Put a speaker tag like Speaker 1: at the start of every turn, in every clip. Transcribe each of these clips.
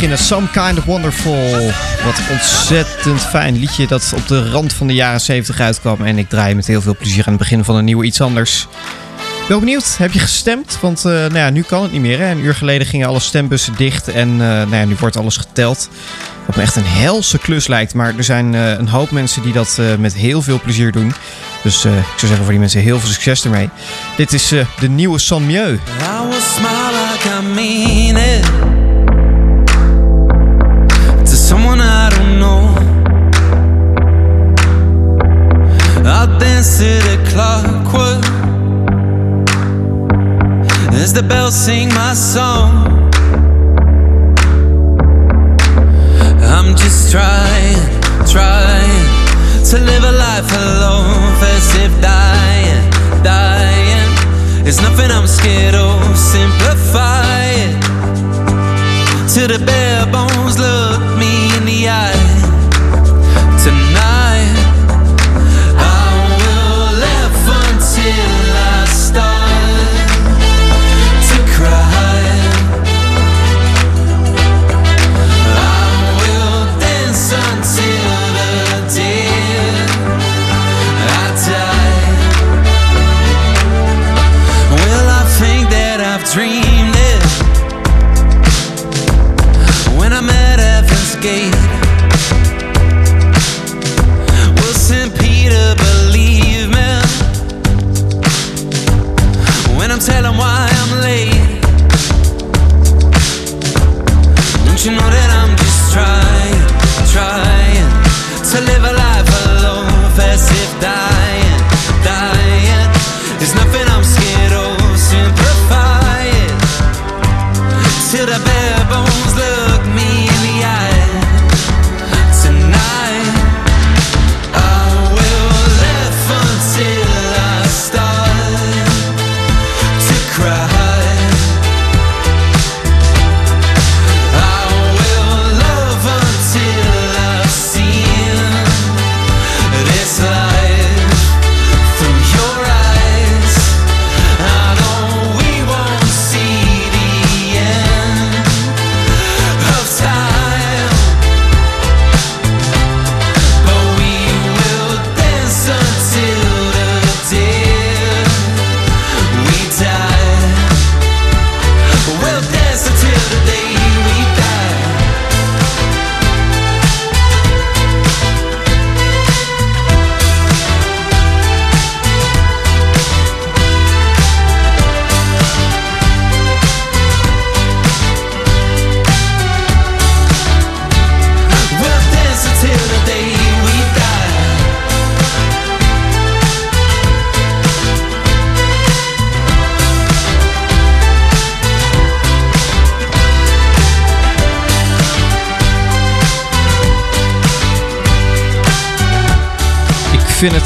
Speaker 1: Beginnen. Some Kind of Wonderful. Wat ontzettend fijn liedje dat op de rand van de jaren 70 uitkwam. En ik draai met heel veel plezier aan het begin van een nieuwe iets anders. Wel benieuwd, heb je gestemd? Want eh, nou ja, nu kan het niet meer. Hè? Een uur geleden gingen alle stembussen dicht en eh, nou ja, nu wordt alles geteld. Wat me echt een helse klus lijkt. Maar er zijn eh, een hoop mensen die dat met heel veel plezier doen. Dus ik zou zeggen voor die mensen heel veel succes ermee. Dit is de nieuwe San Mieu.
Speaker 2: I will mean it I'll dance to the clockwork as the bells sing my song. I'm just trying, trying to live a life alone, festive dying, dying. It's nothing I'm scared of. Simplify it to the bare bones. Look me in the eye There's nothing I'm scared of. Simplify it till the
Speaker 1: bare bones.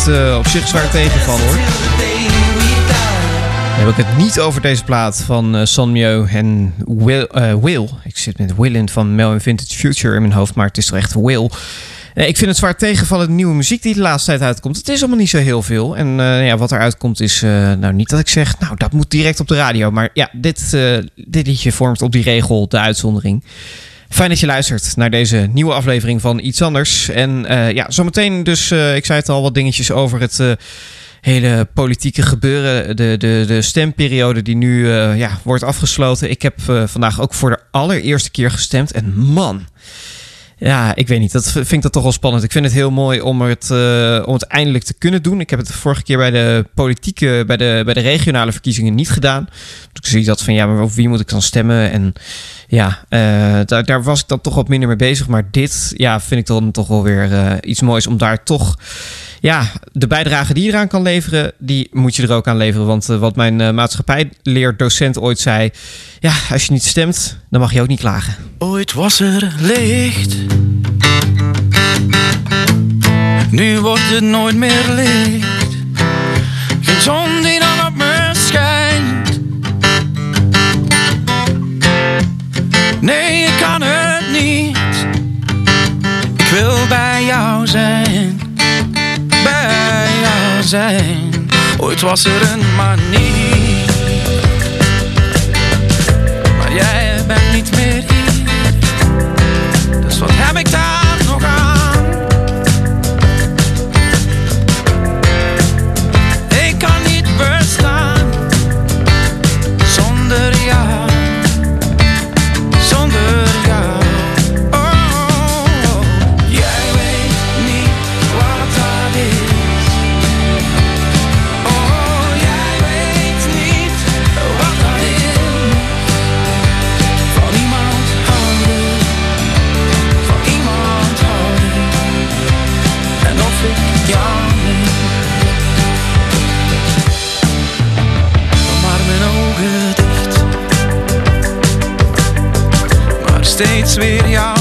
Speaker 1: Uh, op zich zwaar tegenvallen hoor. Dan heb ik het niet over deze plaat van uh, Son Mio en Will, uh, Will. Ik zit met Willin van Mel Vintage Future in mijn hoofd, maar het is toch echt Will. Ik vind het zwaar tegenvallen de nieuwe muziek die de laatste tijd uitkomt. Het is allemaal niet zo heel veel. En ja, wat er uitkomt is, nou niet dat ik zeg, nou dat moet direct op de radio. Maar ja, dit, dit liedje vormt op die regel de uitzondering. Fijn dat je luistert naar deze nieuwe aflevering van Iets Anders. En uh, ja, zometeen dus, uh, ik zei het al, wat dingetjes over het uh, hele politieke gebeuren. De, de, de stemperiode die nu ja, wordt afgesloten. Ik heb vandaag ook voor de allereerste keer gestemd. En man, ja, ik weet niet. Dat vind ik dat toch wel spannend. Ik vind het heel mooi om het, uh, om het eindelijk te kunnen doen. Ik heb het de vorige keer bij de politieke, bij de, bij de regionale verkiezingen niet gedaan. Dus ik zie dat van ja, maar op wie moet ik dan stemmen? En ja, uh, daar, daar, was ik dan toch wat minder mee bezig. Maar dit, ja, vind ik dan toch wel weer uh, iets moois om daar toch ja, de bijdrage die je eraan kan leveren, die moet je er ook aan leveren. Want uh, wat mijn maatschappijleerdocent ooit zei: ja, als je niet stemt, dan mag je ook niet klagen.
Speaker 2: Ooit was er licht. Nu wordt het nooit meer licht. Wil bij jou zijn bij jou zijn. Ooit was er een manier, maar jij bent niet meer hier. Dus wat heb ik daar weer jouw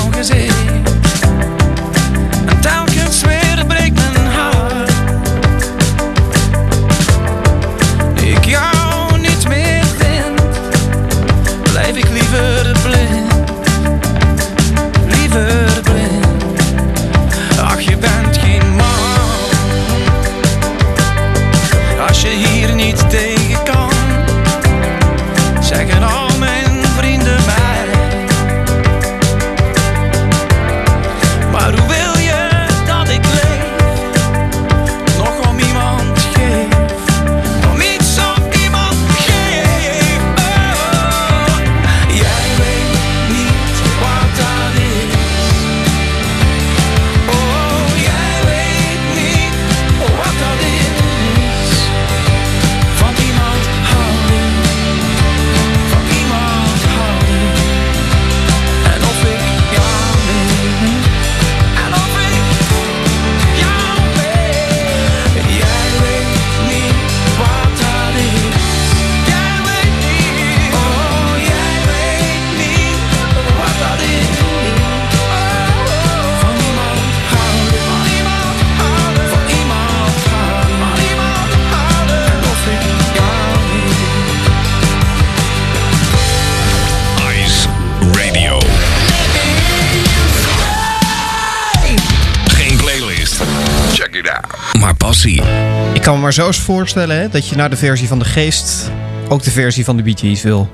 Speaker 2: Ik kan
Speaker 1: me maar zo voorstellen hè, dat je naar de versie van de geest ook de versie van de Gees wil.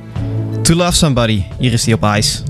Speaker 1: To Love Somebody, hier is die op Ice.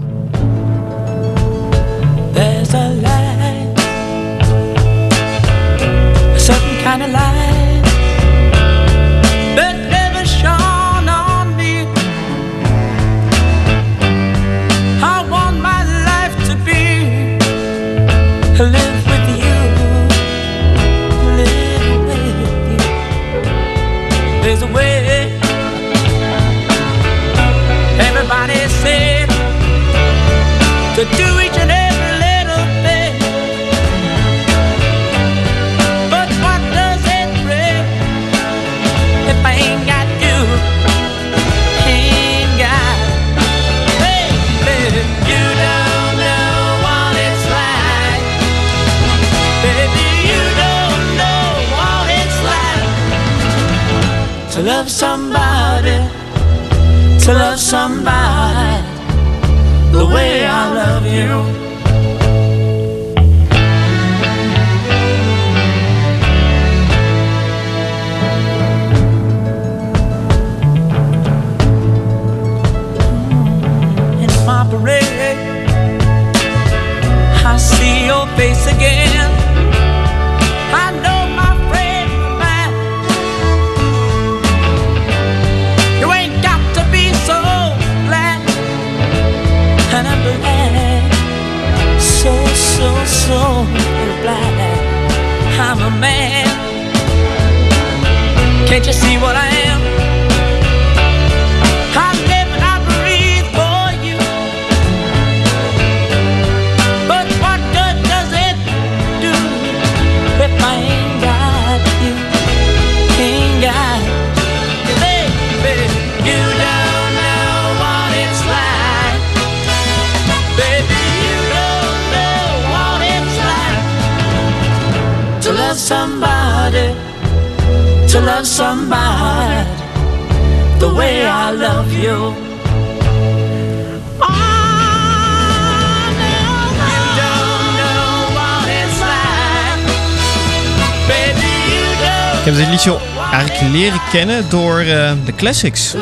Speaker 1: Liedje eigenlijk leren kennen door eh, de Classics.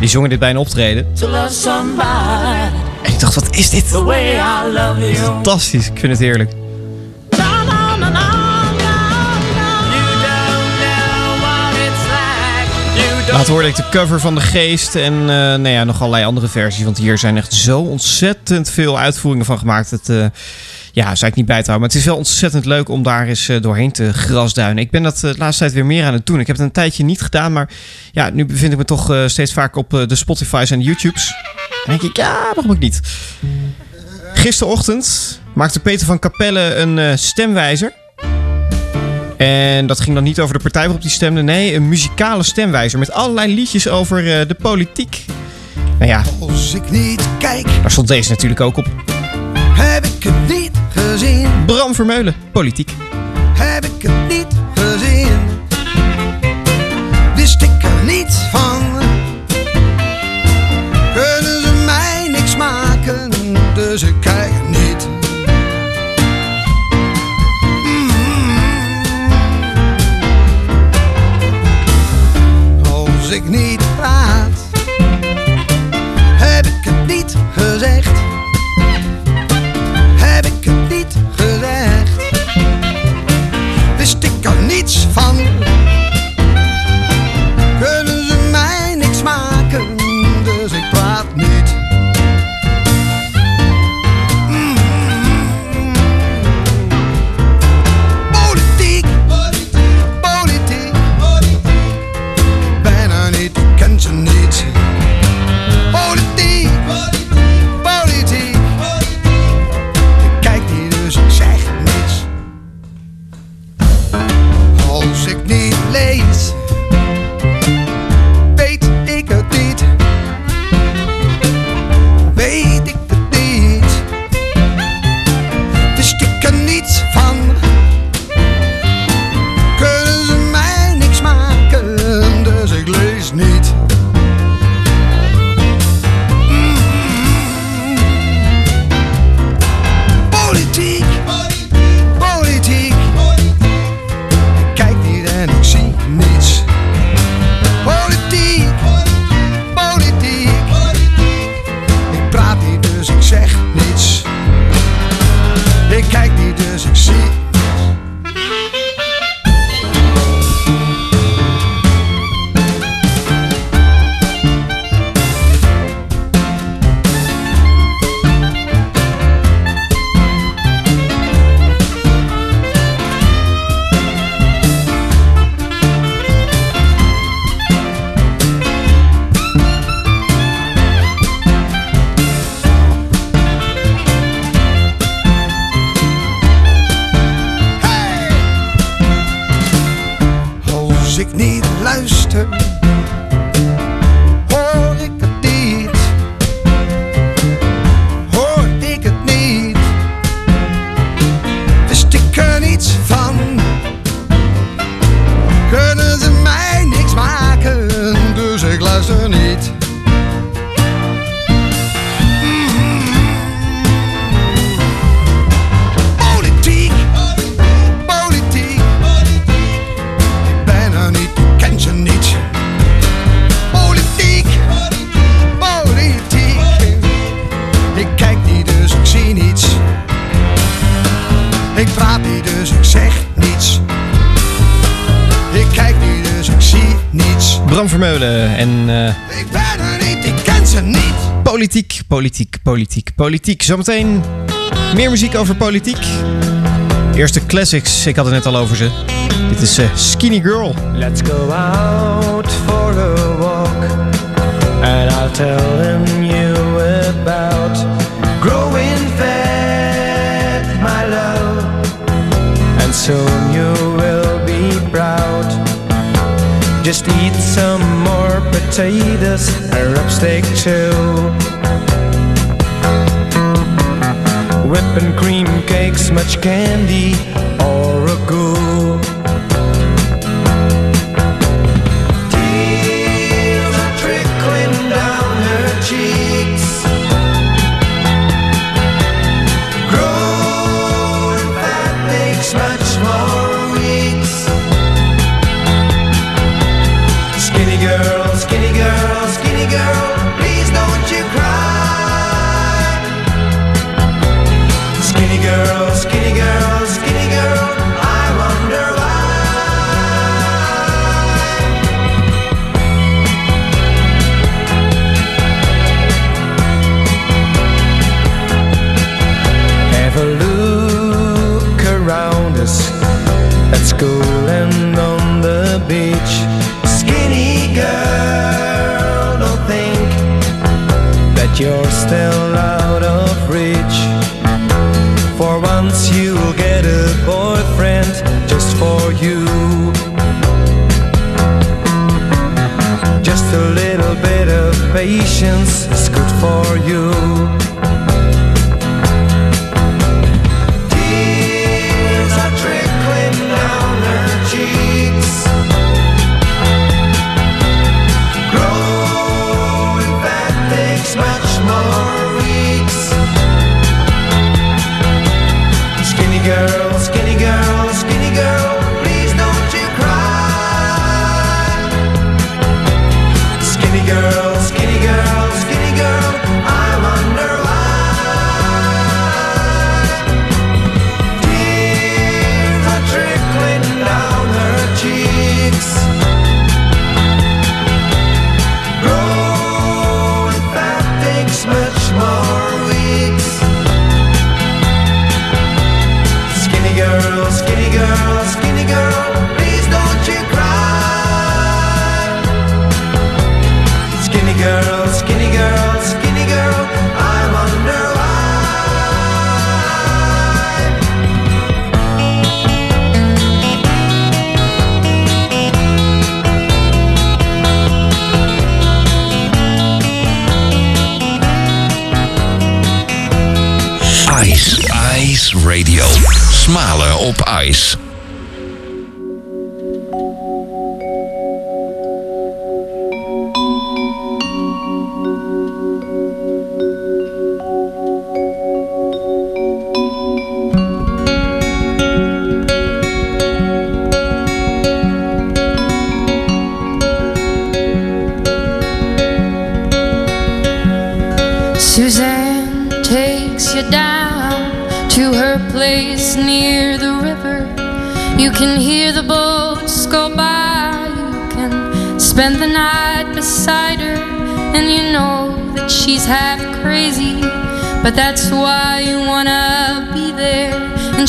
Speaker 1: Die zongen dit bij een optreden. En ik dacht, wat is dit? Fantastisch, ik vind het heerlijk. Later hoorde ik de cover van De Geest en eh, nou ja, nog allerlei andere versies. Want hier zijn echt zo ontzettend veel uitvoeringen van gemaakt. Het, eh, ja, is eigenlijk niet bij te houden. Maar het is wel ontzettend leuk om daar eens eh, doorheen te grasduinen. Ik ben dat eh, de laatste tijd weer meer aan het doen. Ik heb het een tijdje niet gedaan, maar ja, nu bevind ik me toch eh, steeds vaker op de Spotify's en YouTube's. En denk ik, ja, waarom ook niet? Gisterochtend maakte Peter van Capelle een stemwijzer. En dat ging dan niet over de partij waarop hij stemde. Nee, een muzikale stemwijzer met allerlei liedjes over de politiek. Nou ja,
Speaker 3: Als ik niet kijk,
Speaker 1: daar stond deze natuurlijk ook op.
Speaker 3: heb ik het niet gezien.
Speaker 1: Bram Vermeulen, politiek.
Speaker 3: Heb ik het niet gezien. Wist ik er niets van. Kunnen ze mij niks maken, dus ik kijk het niet. Mm. Als ik niet politiek, politiek, politiek.
Speaker 1: Zometeen meer muziek over politiek. Eerste classics, ik had het net al over ze. Dit is eh, Skinny Girl.
Speaker 2: Let's go out for a walk, and I'll tell you about growing fat, my love, and soon you will be proud. Just eat some more potatoes and rub steak too. Whipping cream cakes, much candy, or a goo. Still out of reach. For once you'll get a boyfriend just for you. Just a little bit of patience is good for you.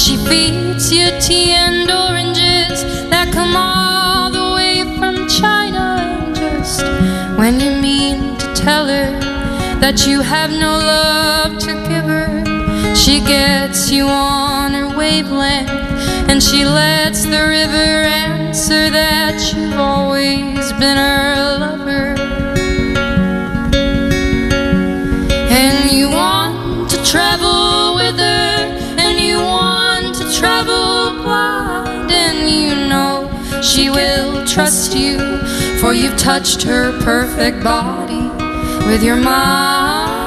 Speaker 4: She feeds you tea and oranges that come all the way from China. And just when you mean to tell her that you have no love to give her. She gets you on her wavelength and she lets the river answer that you've always been her lover. Will trust you for you've touched her perfect body with your mind.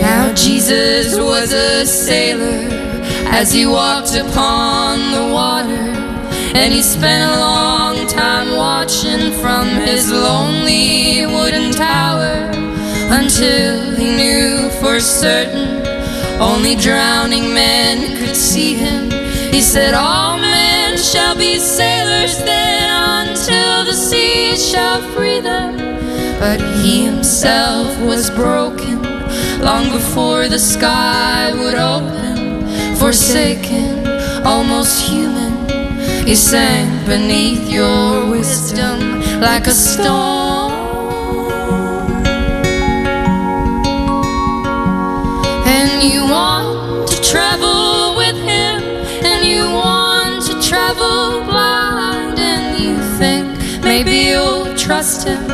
Speaker 4: Now Jesus was a sailor as he walked upon the water, and he spent a long time watching from his lonely wooden tower until he knew for certain only drowning men could see him. He said, All men shall be sailors then until the sea shall free them. But he himself was broken long before the sky would open, forsaken, almost human. He sank beneath your wisdom like a stone. Maybe you'll trust him,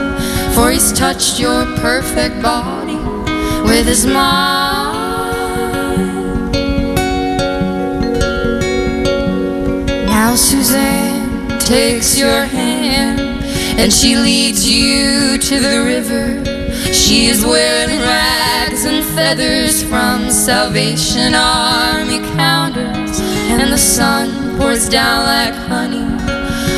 Speaker 4: for he's touched your perfect body with his mind. Now Suzanne takes your hand and she leads you to the river. She is wearing rags and feathers from Salvation Army counters, and the sun pours down like honey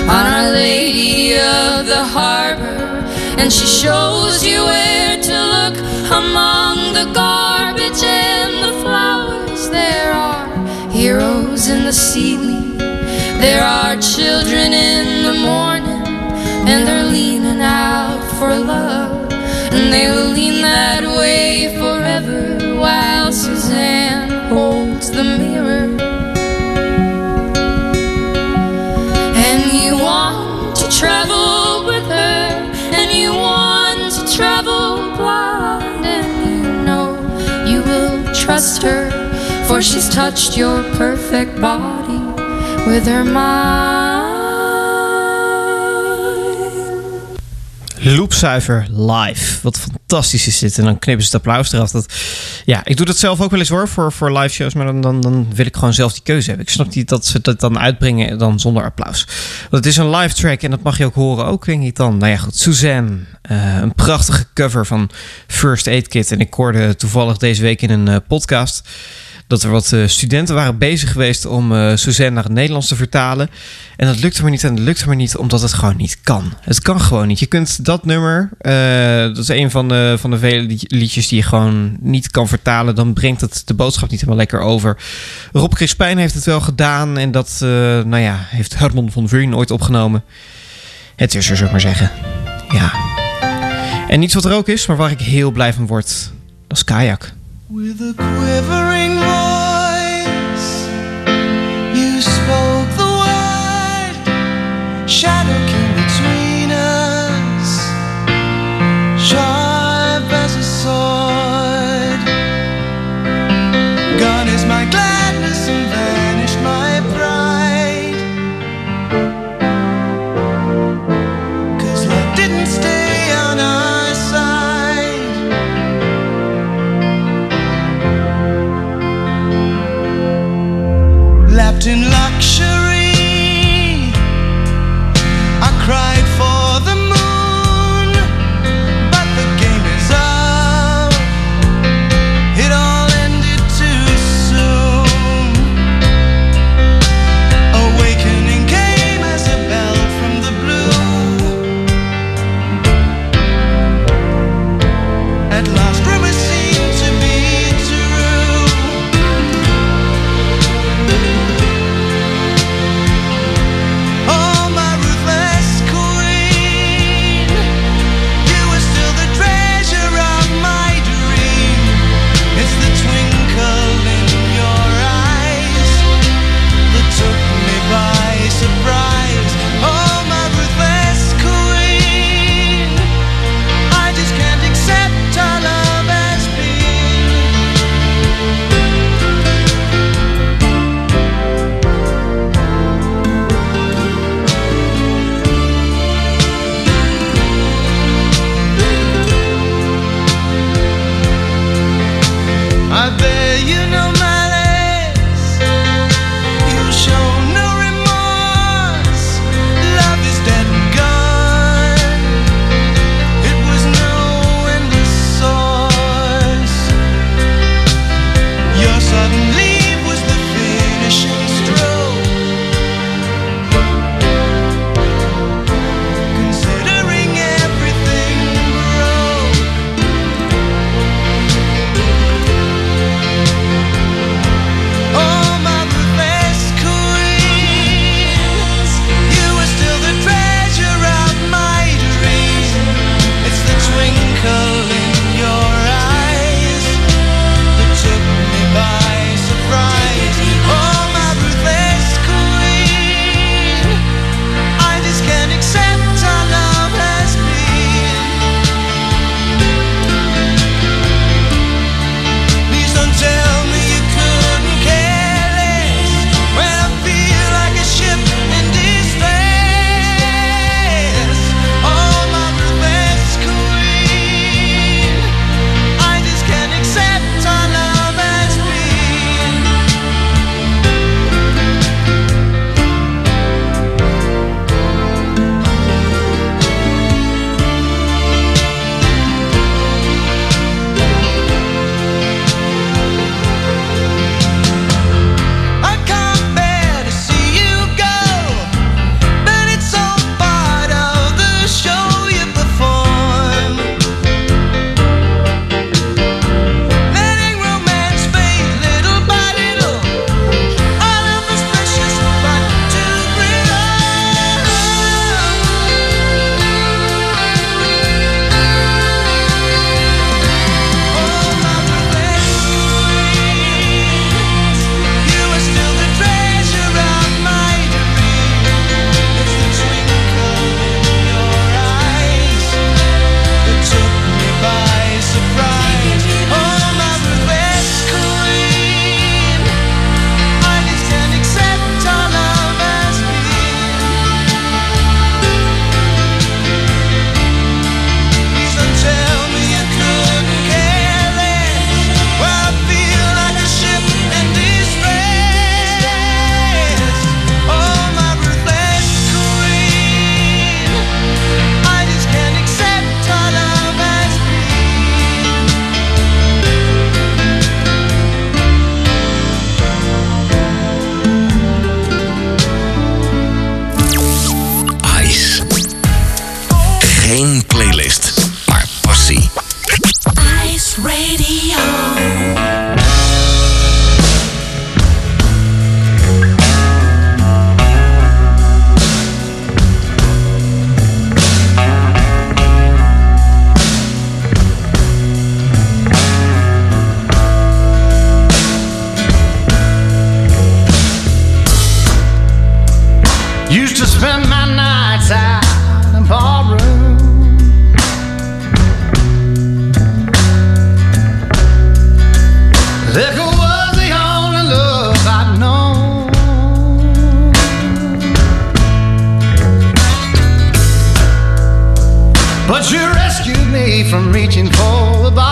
Speaker 4: on Our Lady of the Harbor. And she shows you where to look among the garbage and the flowers. There are heroes in the seaweed, there are children in the morning, and they're leaning out for love. And they will lean that way forever while Suzanne holds the mirror. Trust her, for she's touched your perfect body with her mind.
Speaker 1: Loopzuiver live. Wat fantastisch is dit. En dan knippen ze het applaus eraf. Dat, ja, ik doe dat zelf ook wel eens hoor voor, voor live shows. Maar dan, dan, dan wil ik gewoon zelf die keuze hebben. Ik snap niet dat ze dat dan uitbrengen dan zonder applaus. Want het is een live track en dat mag je ook horen. Ook denk ik dan. Nou ja, goed. Suzanne. eh, een prachtige cover van First Aid Kit. En ik hoorde toevallig deze week in een eh, podcast dat er wat eh, studenten waren bezig geweest om eh, Suzanne naar het Nederlands te vertalen. En dat lukte maar niet en dat lukte maar niet omdat het gewoon niet kan. Het kan gewoon niet. Je kunt dat nummer, eh, dat is een van de, van de vele lied- liedjes die je gewoon niet kan vertalen. Dan brengt het de boodschap niet helemaal lekker over. Rob Crispijn heeft het wel gedaan en dat nou ja, heeft Herman van Veen ooit opgenomen. Het is er, zou ik maar zeggen. Ja. En iets wat er ook is, maar waar ik heel blij van word, dat is kajak.
Speaker 2: With a quivering voice, spend my nights out in the ballroom. Liquor was the
Speaker 5: only love I'd known. But you rescued me from reaching for the
Speaker 1: bottle.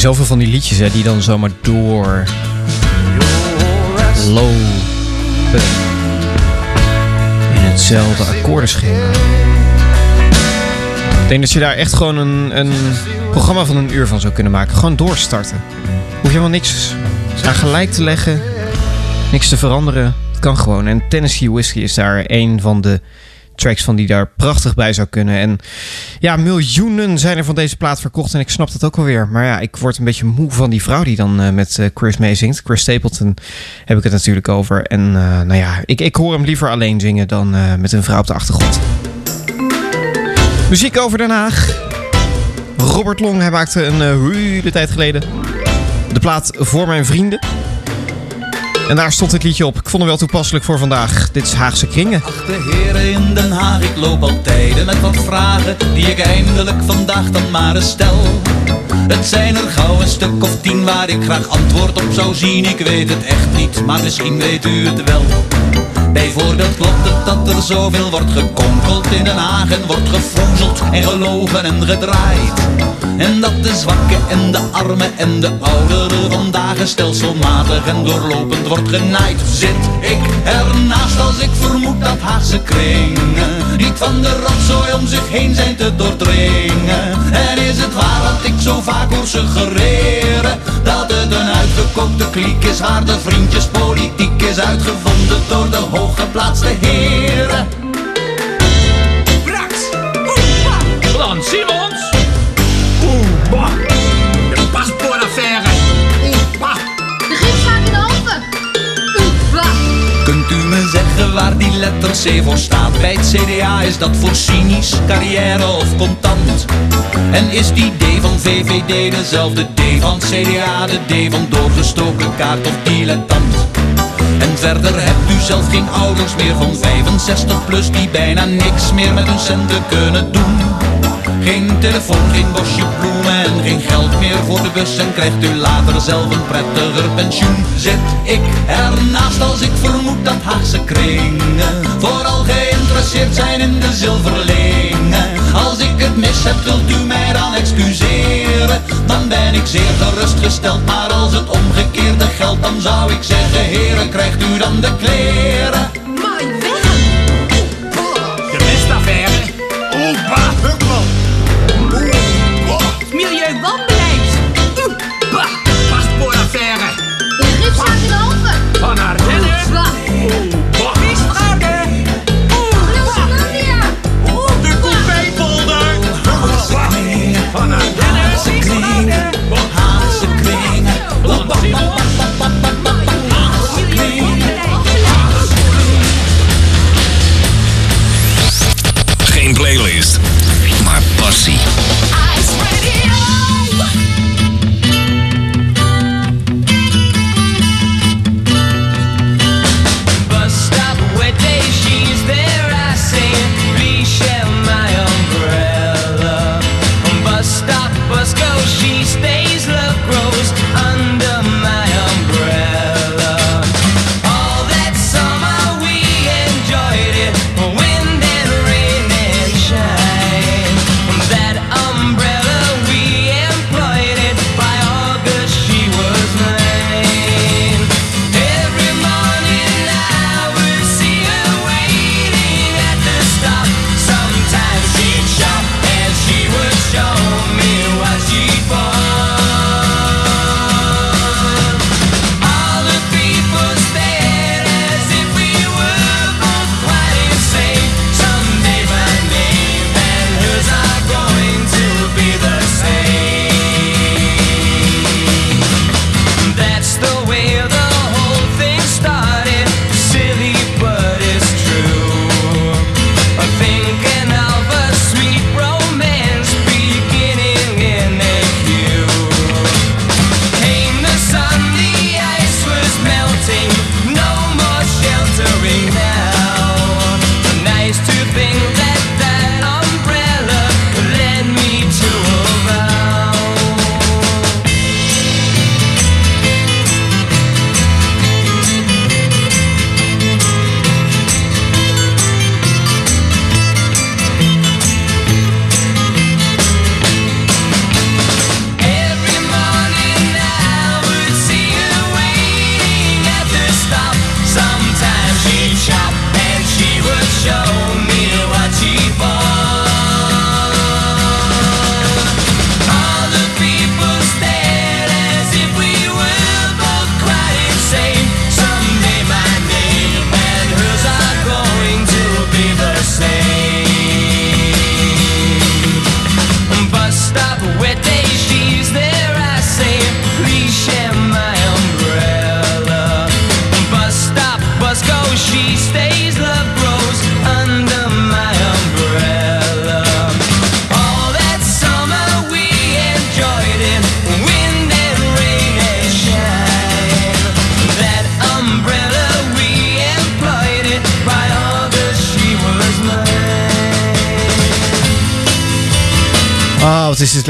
Speaker 1: Zijn zoveel van die liedjes hè, die dan zomaar door lopen in hetzelfde akkoordenschema. Ik denk dat je daar echt gewoon een, een programma van een uur van zou kunnen maken. Gewoon doorstarten. Hoef je helemaal niks aan gelijk te leggen, niks te veranderen. Het kan gewoon. En Tennessee Whiskey is daar een van de tracks van die daar prachtig bij zou kunnen. En ja, miljoenen zijn er van deze plaat verkocht en ik snap dat ook alweer. Maar ja, ik word een beetje moe van die vrouw die dan eh, met eh, Chris meezingt. Chris Stapleton heb ik het natuurlijk over. En eh, nou ja, ik, ik hoor hem liever alleen zingen dan met een vrouw op de achtergrond. Muziek over Den Haag. Robert Long, hij maakte een hele tijd geleden de plaat Voor Mijn Vrienden. En daar stond dit liedje op. Ik vond hem wel toepasselijk voor vandaag. Dit is Haagse Kringen.
Speaker 6: De heren in Den Haag, ik loop al tijden met wat vragen die ik eindelijk vandaag dan maar eens stel. Het zijn er gauw een stuk of tien waar ik graag antwoord op zou zien. Ik weet het echt niet, maar misschien weet u het wel. Bijvoorbeeld klopt het dat er zoveel wordt gekonkeld in Den Haag en wordt gefroezeld en gelogen en gedraaid. En dat de zwakken en de armen en de ouderen vandaag stelselmatig en doorlopend wordt genaaid. Zit ik ernaast als ik vermoed dat Haagse kringen niet van de rotzooi om zich heen zijn te doordringen. En is het waar wat ik zo vaak hoor suggereren, dat het een uitgekookte kliek is waar de vriendjespolitiek is uitgevonden door de hooggeplaatste heren. Brax,
Speaker 7: Oepa, Lan Simons, Oepa, de paspoortaffaire, Oepa,
Speaker 8: de gidszaak in Alphen, Oepa.
Speaker 6: Kunt u me zeggen waar die letter
Speaker 9: C voor staat? Bij het CDA is dat voor cynisch, carrière of contant. En is die D van VVD dezelfde D van CDA, de D van doorgestoken kaart of dilettant? En verder hebt u zelf geen ouders meer van 65 plus die bijna niks meer met hun centen kunnen doen. Geen telefoon, geen bosje bloemen en geen geld meer voor de bus En krijgt u later zelf een prettiger pensioen Zit ik ernaast als ik vermoed dat Haagse kringen Vooral geïnteresseerd zijn in de zilverlingen Als ik mis heb wilt u mij dan excuseren? Dan ben ik zeer gerustgesteld Maar als het omgekeerde geldt dan zou ik zeggen Heren krijgt u dan de kleren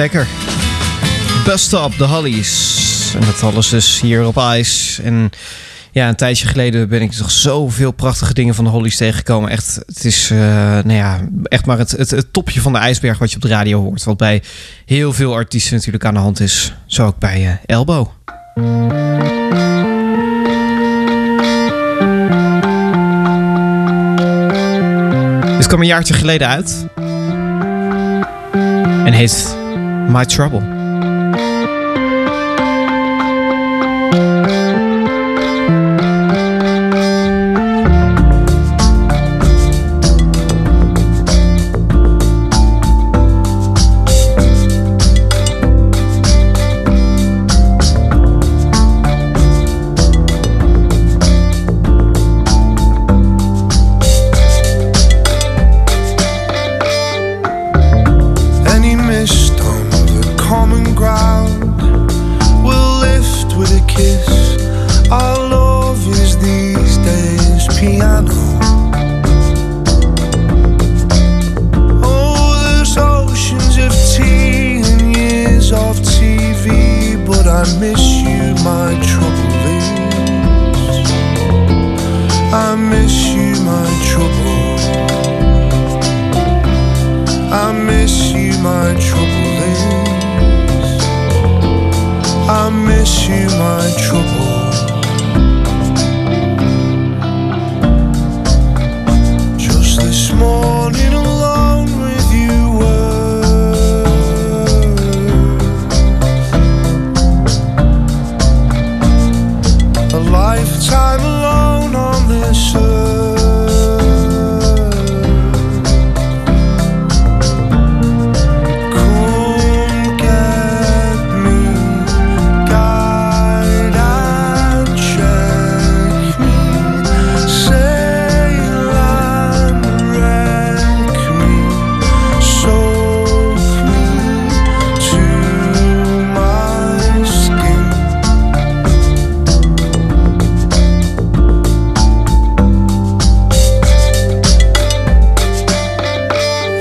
Speaker 1: lekker. Stop, de Hollies. En dat alles dus hier op Ice. En ja, een tijdje geleden ben ik toch zoveel prachtige dingen van de Hollies tegengekomen. Echt, het is uh, nou ja, echt maar het, het, het, topje van de ijsberg wat je op de radio hoort. Wat bij heel veel artiesten natuurlijk aan de hand is. Zo ook bij uh, Elbow. Dit kwam een jaartje geleden uit. En heet My Trouble.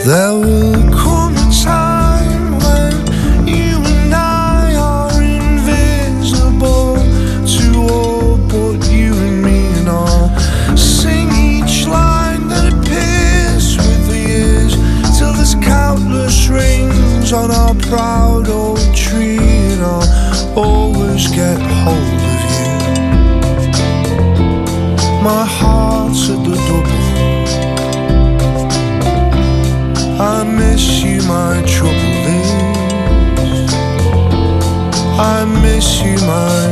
Speaker 10: There will
Speaker 11: summer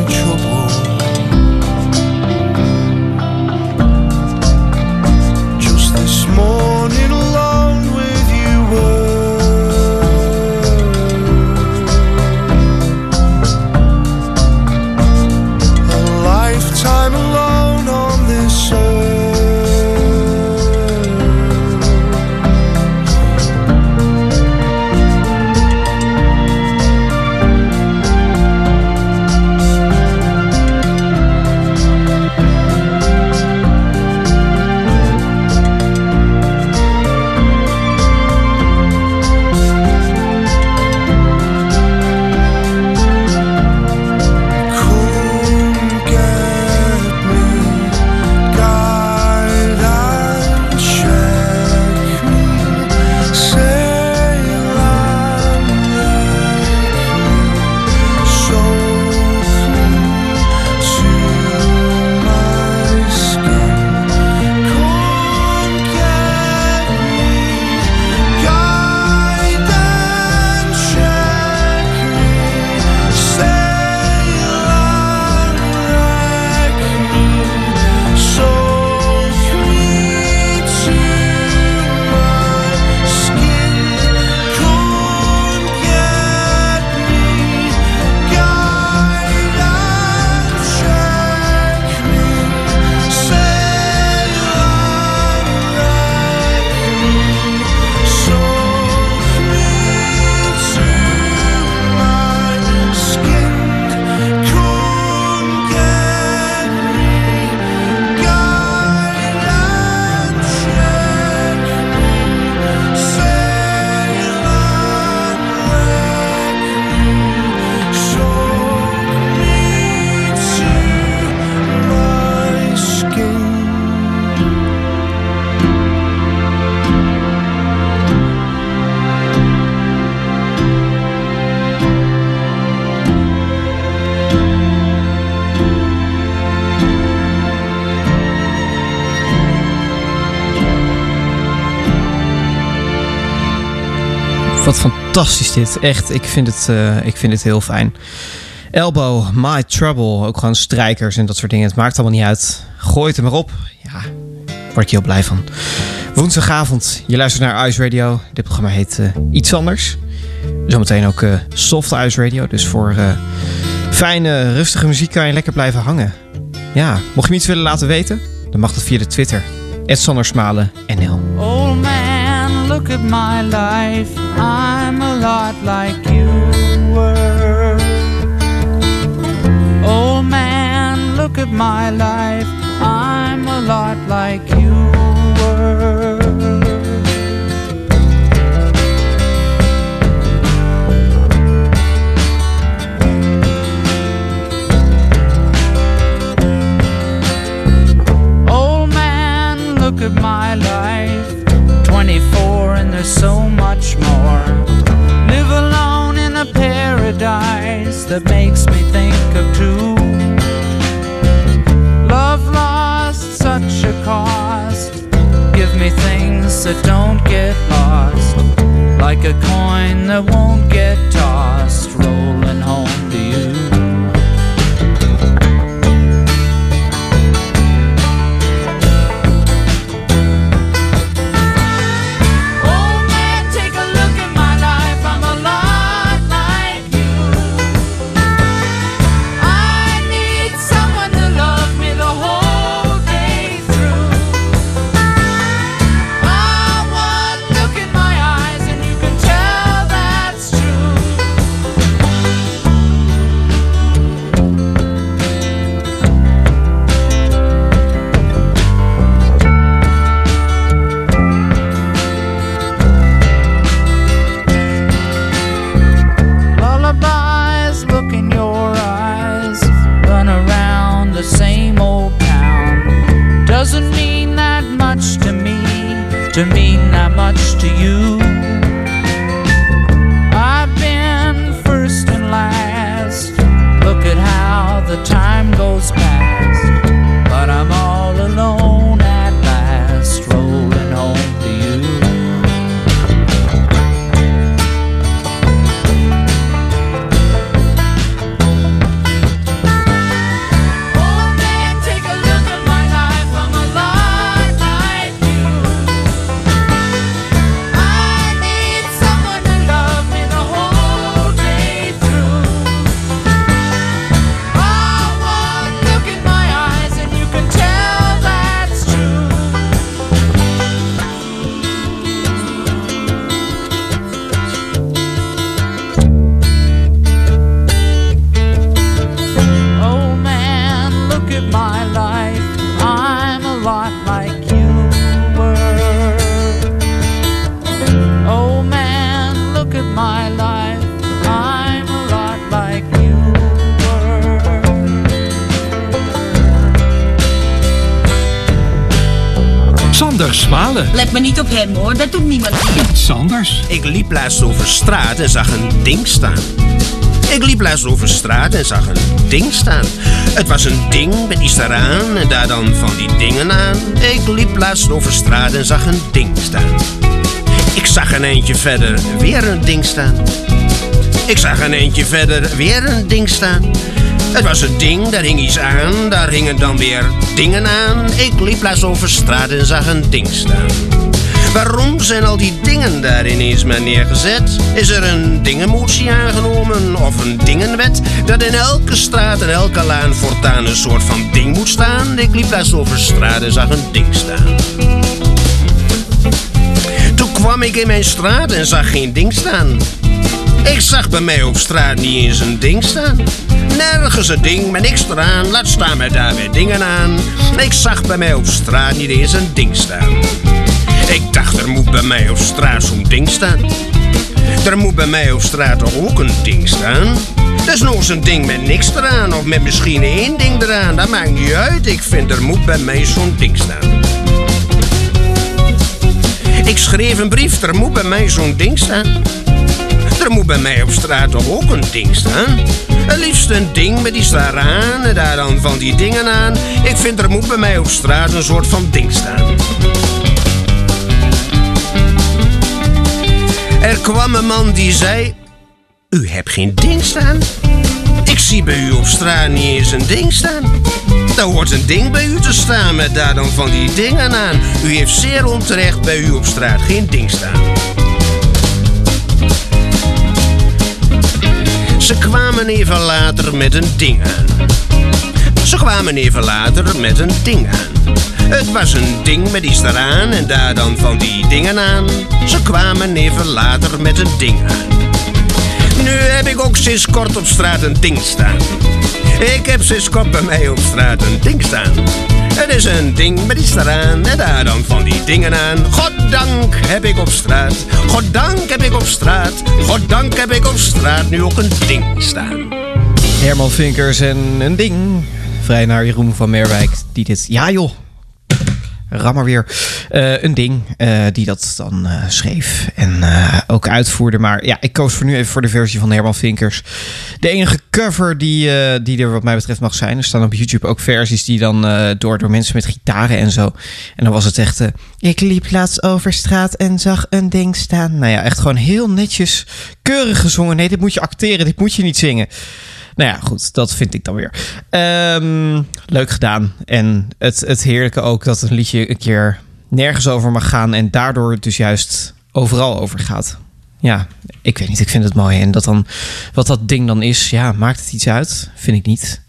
Speaker 11: fantastisch dit. Echt, ik vind het, eh, ik vind het heel fijn. Elbow, My Trouble. Ook gewoon strijkers en dat soort dingen. Het maakt allemaal niet uit. Gooi het er maar op. Ja, word je heel blij van. Woensdagavond, je luistert naar Ice Radio. Dit programma heet eh, Iets Anders. Zometeen ook eh, Soft Ice Radio. Dus voor fijne, rustige muziek kan je lekker blijven hangen. Ja, mocht je iets willen laten weten, dan mag dat via de Twitter. Smalen NL.
Speaker 12: Old man, look at my life. I'm a lot like you were. Old man, look at my life. I'm a lot like you were. Old man, look at my life. 24 and there's so much more. Live alone in a paradise that makes me think of two. Love lost such a cost. Give me things that don't get lost Like a coin that won't get tossed. To mean that much to you.
Speaker 13: Liep over straat en zag een ding staan. Ik liep laatst over straat en zag een ding staan. Het was een ding met iets daaraan en daar dan van die dingen aan. Ik liep laatst over straat en zag een ding staan. Ik zag een eentje verder weer een ding staan. Ik zag een eentje verder weer een ding staan. Het was een ding, daar hing iets aan, daar hingen dan weer dingen aan. Ik liep laatst over straat en zag een ding staan. Zijn al die dingen daar ineens maar neergezet? Is er een dingenmotie aangenomen of een dingenwet? Dat in elke straat en elke laan voortaan een soort van ding moet staan? Ik liep laatst over straat en zag een ding staan. Toen kwam ik in mijn straat en zag geen ding staan. Ik zag bij mij op straat niet eens een ding staan. Nergens een ding met niks eraan, laat staan met daar weer dingen aan. Ik zag bij mij op straat niet eens een ding staan. Ik dacht, er moet bij mij op straat zo'n ding staan. Er moet bij mij op straat ook een ding staan. Dus nog eens een ding met niks eraan, of met misschien één ding eraan. Dat maakt niet uit, ik vind er moet bij mij zo'n ding staan. Ik schreef een brief, er moet bij mij zo'n ding staan. Er moet bij mij op straat ook een ding staan. Het liefst een ding met iets daaraan en daar dan van die dingen aan. Ik vind er moet bij mij op straat een soort van ding staan. Er kwam een man die zei: U hebt geen ding staan. Ik zie bij u op straat niet eens een ding staan. Er hoort een ding bij u te staan met daar dan van die dingen aan. U heeft zeer onterecht bij u op straat geen ding staan. Ze kwamen even later met een ding aan. Ze kwamen even later met een ding aan. Het was een ding met iets eraan en daar dan van die dingen aan. Ze kwamen even later met een ding aan. Nu heb ik ook sinds kort op straat een ding staan. Ik heb sinds kort bij mij op straat een ding staan. Het is een ding met iets eraan en daar dan van die dingen aan. Goddank heb ik op straat, goddank heb ik op straat, goddank heb ik op straat nu ook een ding staan.
Speaker 1: Herman Vinkers en een ding. Vrij naar Jeroen van Merwijk, die dit... Ja joh. Rammer weer. Eh, een ding eh, die dat dan eh, schreef en ook uitvoerde. Maar ja, ik koos voor nu even voor de versie van Herman Vinkers. De enige cover die, die er wat mij betreft mag zijn. Er staan op YouTube ook versies die dan door, door mensen met gitaren en zo. En dan was het echt... ik liep laatst over straat en zag een ding staan. Nou ja, echt gewoon heel netjes, keurig gezongen. Nee, dit moet je acteren, dit moet je niet zingen. Nou ja, goed, dat vind ik dan weer. Ehm, leuk gedaan. En het, het heerlijke ook dat een liedje een keer nergens over mag gaan en daardoor dus juist overal over gaat. Ja, ik weet niet, ik vind het mooi. En dat dan, wat dat ding dan is, ja, maakt het iets uit? Vind ik niet.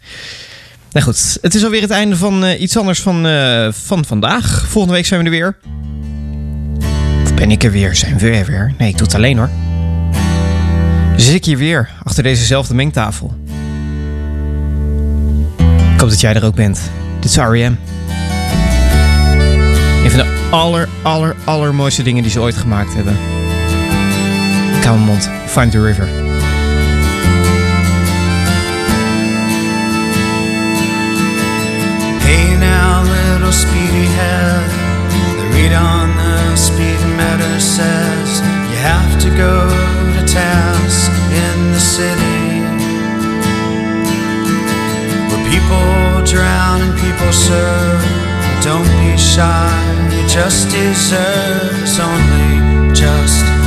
Speaker 1: Nou goed, het is alweer het einde van eh, iets anders van, eh, van vandaag. Volgende week zijn we er weer. Of ben ik er weer? Zijn we er weer? Nee, ik doe het alleen hoor. Zit ik hier weer, achter dezezelfde mengtafel. Ik hoop dat jij er ook bent. Dit is R.E.M. Een van de aller, aller, allermooiste dingen die ze ooit gemaakt hebben. Ik hou mijn mond. Find the River.
Speaker 2: Hey now, little speedy head. The read on the speedometer says you have to go to task in the city. People drown and people serve. Don't be shy, you just deserve it's only just